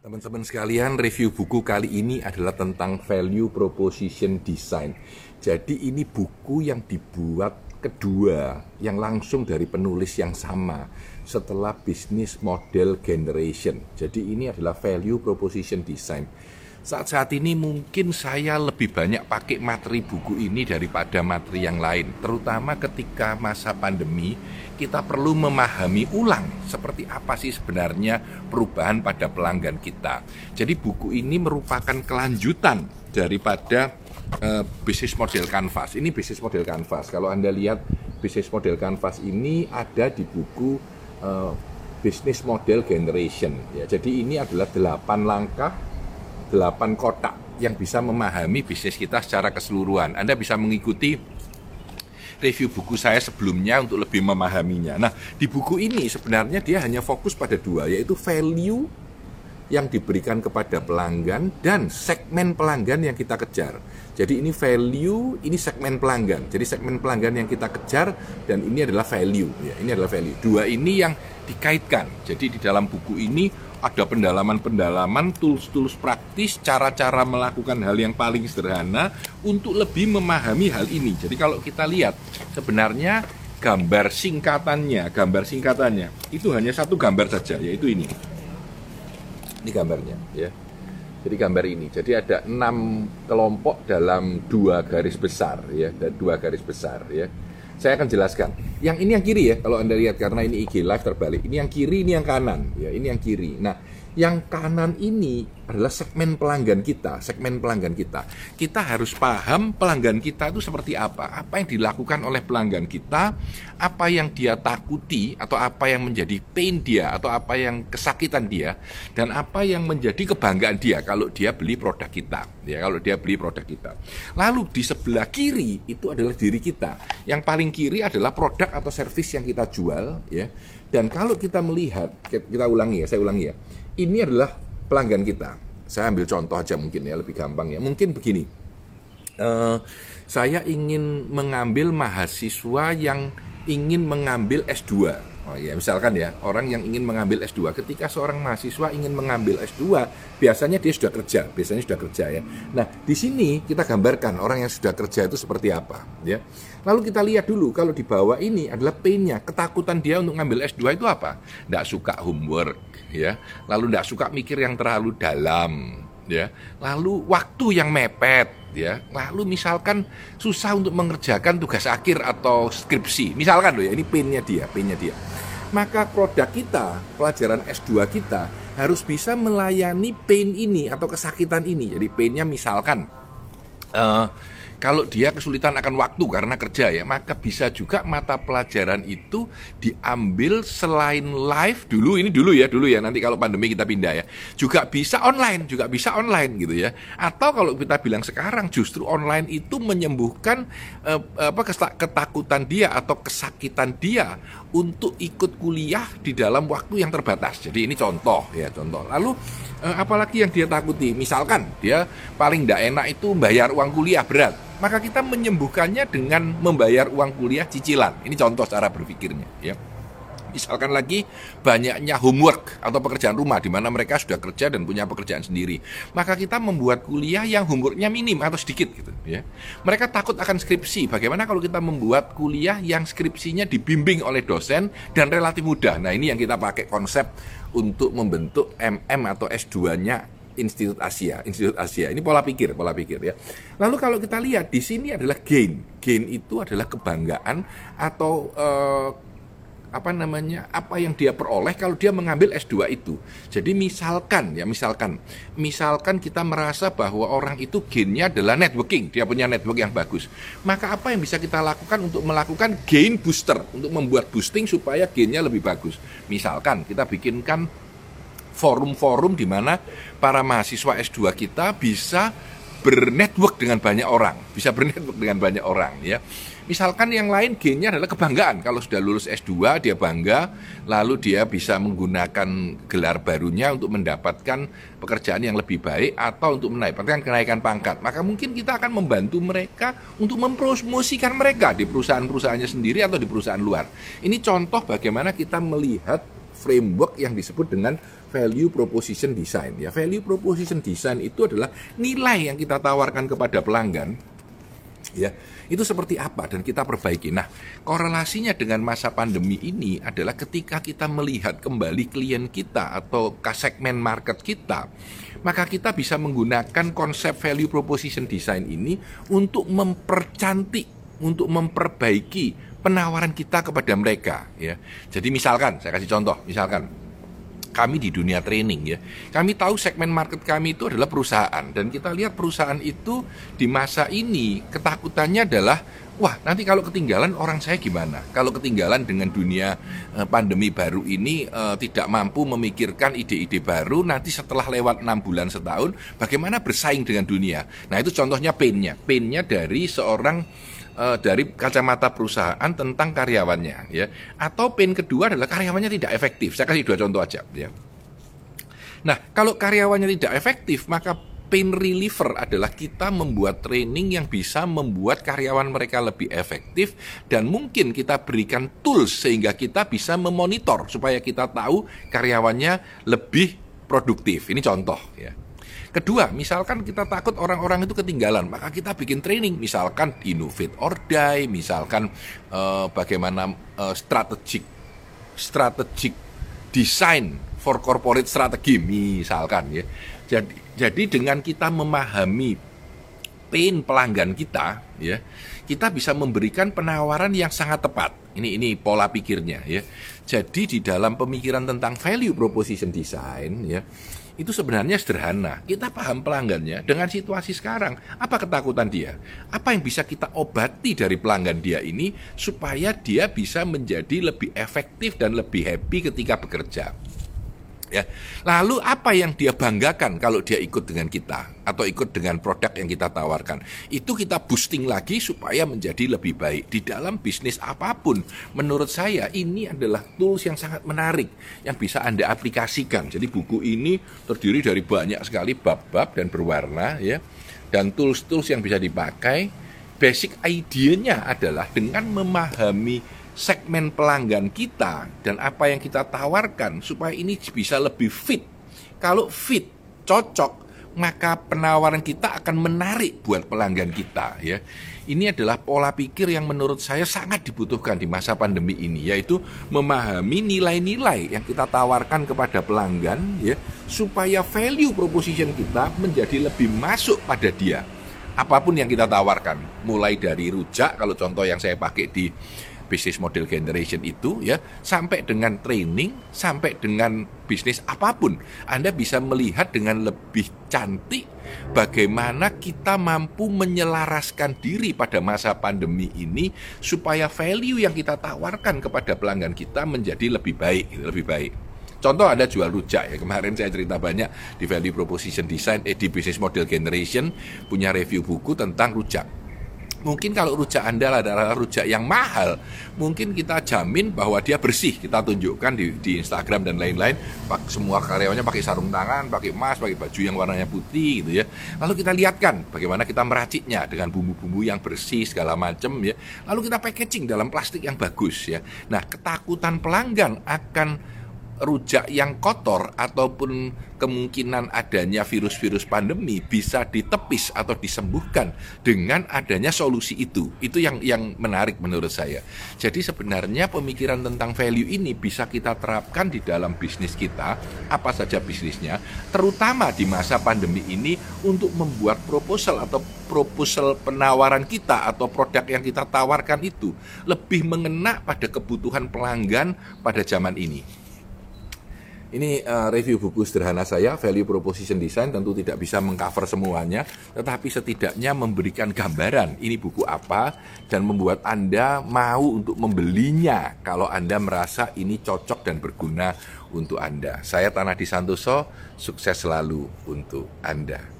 Teman-teman sekalian, review buku kali ini adalah tentang value proposition design. Jadi ini buku yang dibuat kedua yang langsung dari penulis yang sama setelah business model generation. Jadi ini adalah value proposition design. Saat-saat ini mungkin saya lebih banyak pakai materi buku ini daripada materi yang lain, terutama ketika masa pandemi kita perlu memahami ulang seperti apa sih sebenarnya perubahan pada pelanggan kita. Jadi buku ini merupakan kelanjutan daripada uh, bisnis model canvas. Ini bisnis model canvas. Kalau Anda lihat bisnis model canvas ini ada di buku uh, bisnis model generation ya. Jadi ini adalah delapan langkah, delapan kotak yang bisa memahami bisnis kita secara keseluruhan. Anda bisa mengikuti review buku saya sebelumnya untuk lebih memahaminya. Nah, di buku ini sebenarnya dia hanya fokus pada dua, yaitu value yang diberikan kepada pelanggan dan segmen pelanggan yang kita kejar. Jadi ini value, ini segmen pelanggan. Jadi segmen pelanggan yang kita kejar dan ini adalah value. Ya, ini adalah value. Dua ini yang dikaitkan. Jadi di dalam buku ini ada pendalaman-pendalaman, tools-tools praktis, cara-cara melakukan hal yang paling sederhana untuk lebih memahami hal ini. Jadi kalau kita lihat sebenarnya gambar singkatannya, gambar singkatannya itu hanya satu gambar saja, yaitu ini. Ini gambarnya, ya. Jadi gambar ini. Jadi ada enam kelompok dalam dua garis besar, ya, dan dua garis besar, ya saya akan jelaskan. Yang ini yang kiri ya, kalau Anda lihat karena ini IG live terbalik. Ini yang kiri, ini yang kanan. Ya, ini yang kiri. Nah, yang kanan ini adalah segmen pelanggan kita, segmen pelanggan kita. Kita harus paham pelanggan kita itu seperti apa, apa yang dilakukan oleh pelanggan kita, apa yang dia takuti atau apa yang menjadi pain dia atau apa yang kesakitan dia dan apa yang menjadi kebanggaan dia kalau dia beli produk kita. Ya, kalau dia beli produk kita. Lalu di sebelah kiri itu adalah diri kita. Yang paling kiri adalah produk atau servis yang kita jual, ya. Dan kalau kita melihat, kita ulangi ya, saya ulangi ya ini adalah pelanggan kita. Saya ambil contoh aja mungkin ya lebih gampang ya. Mungkin begini, uh, saya ingin mengambil mahasiswa yang ingin mengambil S2 Oh ya, misalkan ya, orang yang ingin mengambil S2, ketika seorang mahasiswa ingin mengambil S2, biasanya dia sudah kerja, biasanya sudah kerja ya. Nah, di sini kita gambarkan orang yang sudah kerja itu seperti apa, ya. Lalu kita lihat dulu kalau di bawah ini adalah pain-nya, ketakutan dia untuk mengambil S2 itu apa? Tidak suka homework, ya. Lalu tidak suka mikir yang terlalu dalam, ya. Lalu waktu yang mepet, ya. Lalu misalkan susah untuk mengerjakan tugas akhir atau skripsi. Misalkan loh ya, ini pinnya dia, pinnya dia maka produk kita, pelajaran S2 kita harus bisa melayani pain ini atau kesakitan ini. Jadi painnya misalkan uh, kalau dia kesulitan akan waktu karena kerja ya, maka bisa juga mata pelajaran itu diambil selain live dulu ini dulu ya, dulu ya nanti kalau pandemi kita pindah ya. Juga bisa online, juga bisa online gitu ya. Atau kalau kita bilang sekarang justru online itu menyembuhkan eh, apa ketakutan dia atau kesakitan dia untuk ikut kuliah di dalam waktu yang terbatas. Jadi ini contoh ya, contoh. Lalu eh, apalagi yang dia takuti? Misalkan dia paling tidak enak itu bayar uang kuliah berat maka kita menyembuhkannya dengan membayar uang kuliah cicilan. Ini contoh cara berpikirnya, ya. Misalkan lagi banyaknya homework atau pekerjaan rumah di mana mereka sudah kerja dan punya pekerjaan sendiri. Maka kita membuat kuliah yang homeworknya minim atau sedikit gitu ya. Mereka takut akan skripsi. Bagaimana kalau kita membuat kuliah yang skripsinya dibimbing oleh dosen dan relatif mudah. Nah, ini yang kita pakai konsep untuk membentuk MM atau S2-nya Institut Asia, Institut Asia. Ini pola pikir, pola pikir ya. Lalu kalau kita lihat di sini adalah gain. Gain itu adalah kebanggaan atau uh, apa namanya apa yang dia peroleh kalau dia mengambil S2 itu. Jadi misalkan ya misalkan misalkan kita merasa bahwa orang itu gainnya adalah networking, dia punya network yang bagus. Maka apa yang bisa kita lakukan untuk melakukan gain booster untuk membuat boosting supaya gainnya lebih bagus. Misalkan kita bikinkan forum-forum di mana para mahasiswa S2 kita bisa bernetwork dengan banyak orang, bisa bernetwork dengan banyak orang ya. Misalkan yang lain gennya adalah kebanggaan. Kalau sudah lulus S2 dia bangga, lalu dia bisa menggunakan gelar barunya untuk mendapatkan pekerjaan yang lebih baik atau untuk mendapatkan kenaikan pangkat. Maka mungkin kita akan membantu mereka untuk mempromosikan mereka di perusahaan-perusahaannya sendiri atau di perusahaan luar. Ini contoh bagaimana kita melihat framework yang disebut dengan value proposition design. Ya, value proposition design itu adalah nilai yang kita tawarkan kepada pelanggan ya itu seperti apa dan kita perbaiki. Nah, korelasinya dengan masa pandemi ini adalah ketika kita melihat kembali klien kita atau segmen market kita, maka kita bisa menggunakan konsep value proposition design ini untuk mempercantik, untuk memperbaiki penawaran kita kepada mereka ya. Jadi misalkan saya kasih contoh, misalkan kami di dunia training ya. Kami tahu segmen market kami itu adalah perusahaan dan kita lihat perusahaan itu di masa ini ketakutannya adalah wah nanti kalau ketinggalan orang saya gimana? Kalau ketinggalan dengan dunia eh, pandemi baru ini uh, tidak mampu memikirkan ide-ide baru nanti setelah lewat enam bulan setahun bagaimana bersaing dengan dunia? Nah itu contohnya painnya, painnya dari seorang uh, dari kacamata perusahaan tentang karyawannya ya atau pain kedua adalah karyawannya tidak efektif saya kasih dua contoh aja ya nah kalau karyawannya tidak efektif maka pain reliever adalah kita membuat training yang bisa membuat karyawan mereka lebih efektif dan mungkin kita berikan tools sehingga kita bisa memonitor supaya kita tahu karyawannya lebih produktif. Ini contoh ya. Kedua, misalkan kita takut orang-orang itu ketinggalan, maka kita bikin training, misalkan innovate or die, misalkan uh, bagaimana uh, strategic strategic design for corporate strategy, misalkan ya. Jadi, jadi dengan kita memahami pain pelanggan kita, ya, kita bisa memberikan penawaran yang sangat tepat. Ini ini pola pikirnya, ya. Jadi di dalam pemikiran tentang value proposition design, ya itu sebenarnya sederhana. Kita paham pelanggannya dengan situasi sekarang. Apa ketakutan dia? Apa yang bisa kita obati dari pelanggan dia ini supaya dia bisa menjadi lebih efektif dan lebih happy ketika bekerja? Ya. Lalu apa yang dia banggakan kalau dia ikut dengan kita atau ikut dengan produk yang kita tawarkan? Itu kita boosting lagi supaya menjadi lebih baik di dalam bisnis apa pun. Menurut saya ini adalah tools yang sangat menarik yang bisa Anda aplikasikan. Jadi buku ini terdiri dari banyak sekali bab-bab dan berwarna ya. Dan tools-tools yang bisa dipakai. Basic idenya adalah dengan memahami segmen pelanggan kita dan apa yang kita tawarkan supaya ini bisa lebih fit. Kalau fit, cocok, maka penawaran kita akan menarik buat pelanggan kita ya. Ini adalah pola pikir yang menurut saya sangat dibutuhkan di masa pandemi ini yaitu memahami nilai-nilai yang kita tawarkan kepada pelanggan ya supaya value proposition kita menjadi lebih masuk pada dia. Apa pun yang kita tawarkan, mulai dari rujak kalau contoh yang saya pakai di bisnis model generation itu ya sampai dengan training sampai dengan bisnis apa pun Anda bisa melihat dengan lebih cantik bagaimana kita mampu menyelaraskan diri pada masa pandemi ini supaya value yang kita tawarkan kepada pelanggan kita menjadi lebih baik lebih baik Contoh Anda jual rujak ya. Kemarin saya cerita banyak di value proposition design eh, di business model generation punya review buku tentang rujak Mungkin kalau rujak Anda adalah rujak yang mahal, mungkin kita jamin bahwa dia bersih. Kita tunjukkan di, di Instagram dan lain-lain, semua karyawannya pakai sarung tangan, pakai emas, pakai baju yang warnanya putih gitu ya. Lalu kita lihatkan bagaimana kita meraciknya dengan bumbu-bumbu yang bersih segala macam ya. Lalu kita packaging dalam plastik yang bagus ya. Nah, ketakutan pelanggan akan rujak yang kotor ataupun kemungkinan adanya virus-virus pandemi bisa ditepis atau disembuhkan dengan adanya solusi itu. Itu yang yang menarik menurut saya. Jadi sebenarnya pemikiran tentang value ini bisa kita terapkan di dalam bisnis kita, apa saja bisnisnya, terutama di masa pandemi ini untuk membuat proposal atau proposal penawaran kita atau produk yang kita tawarkan itu lebih mengena pada kebutuhan pelanggan pada zaman ini. Ini uh, review buku sederhana saya, Value Proposition Design tentu tidak bisa mengcover semuanya, tetapi setidaknya memberikan gambaran ini buku apa dan membuat Anda mau untuk membelinya kalau Anda merasa ini cocok dan berguna untuk Anda. Saya Tanah Di Santoso, sukses selalu untuk Anda.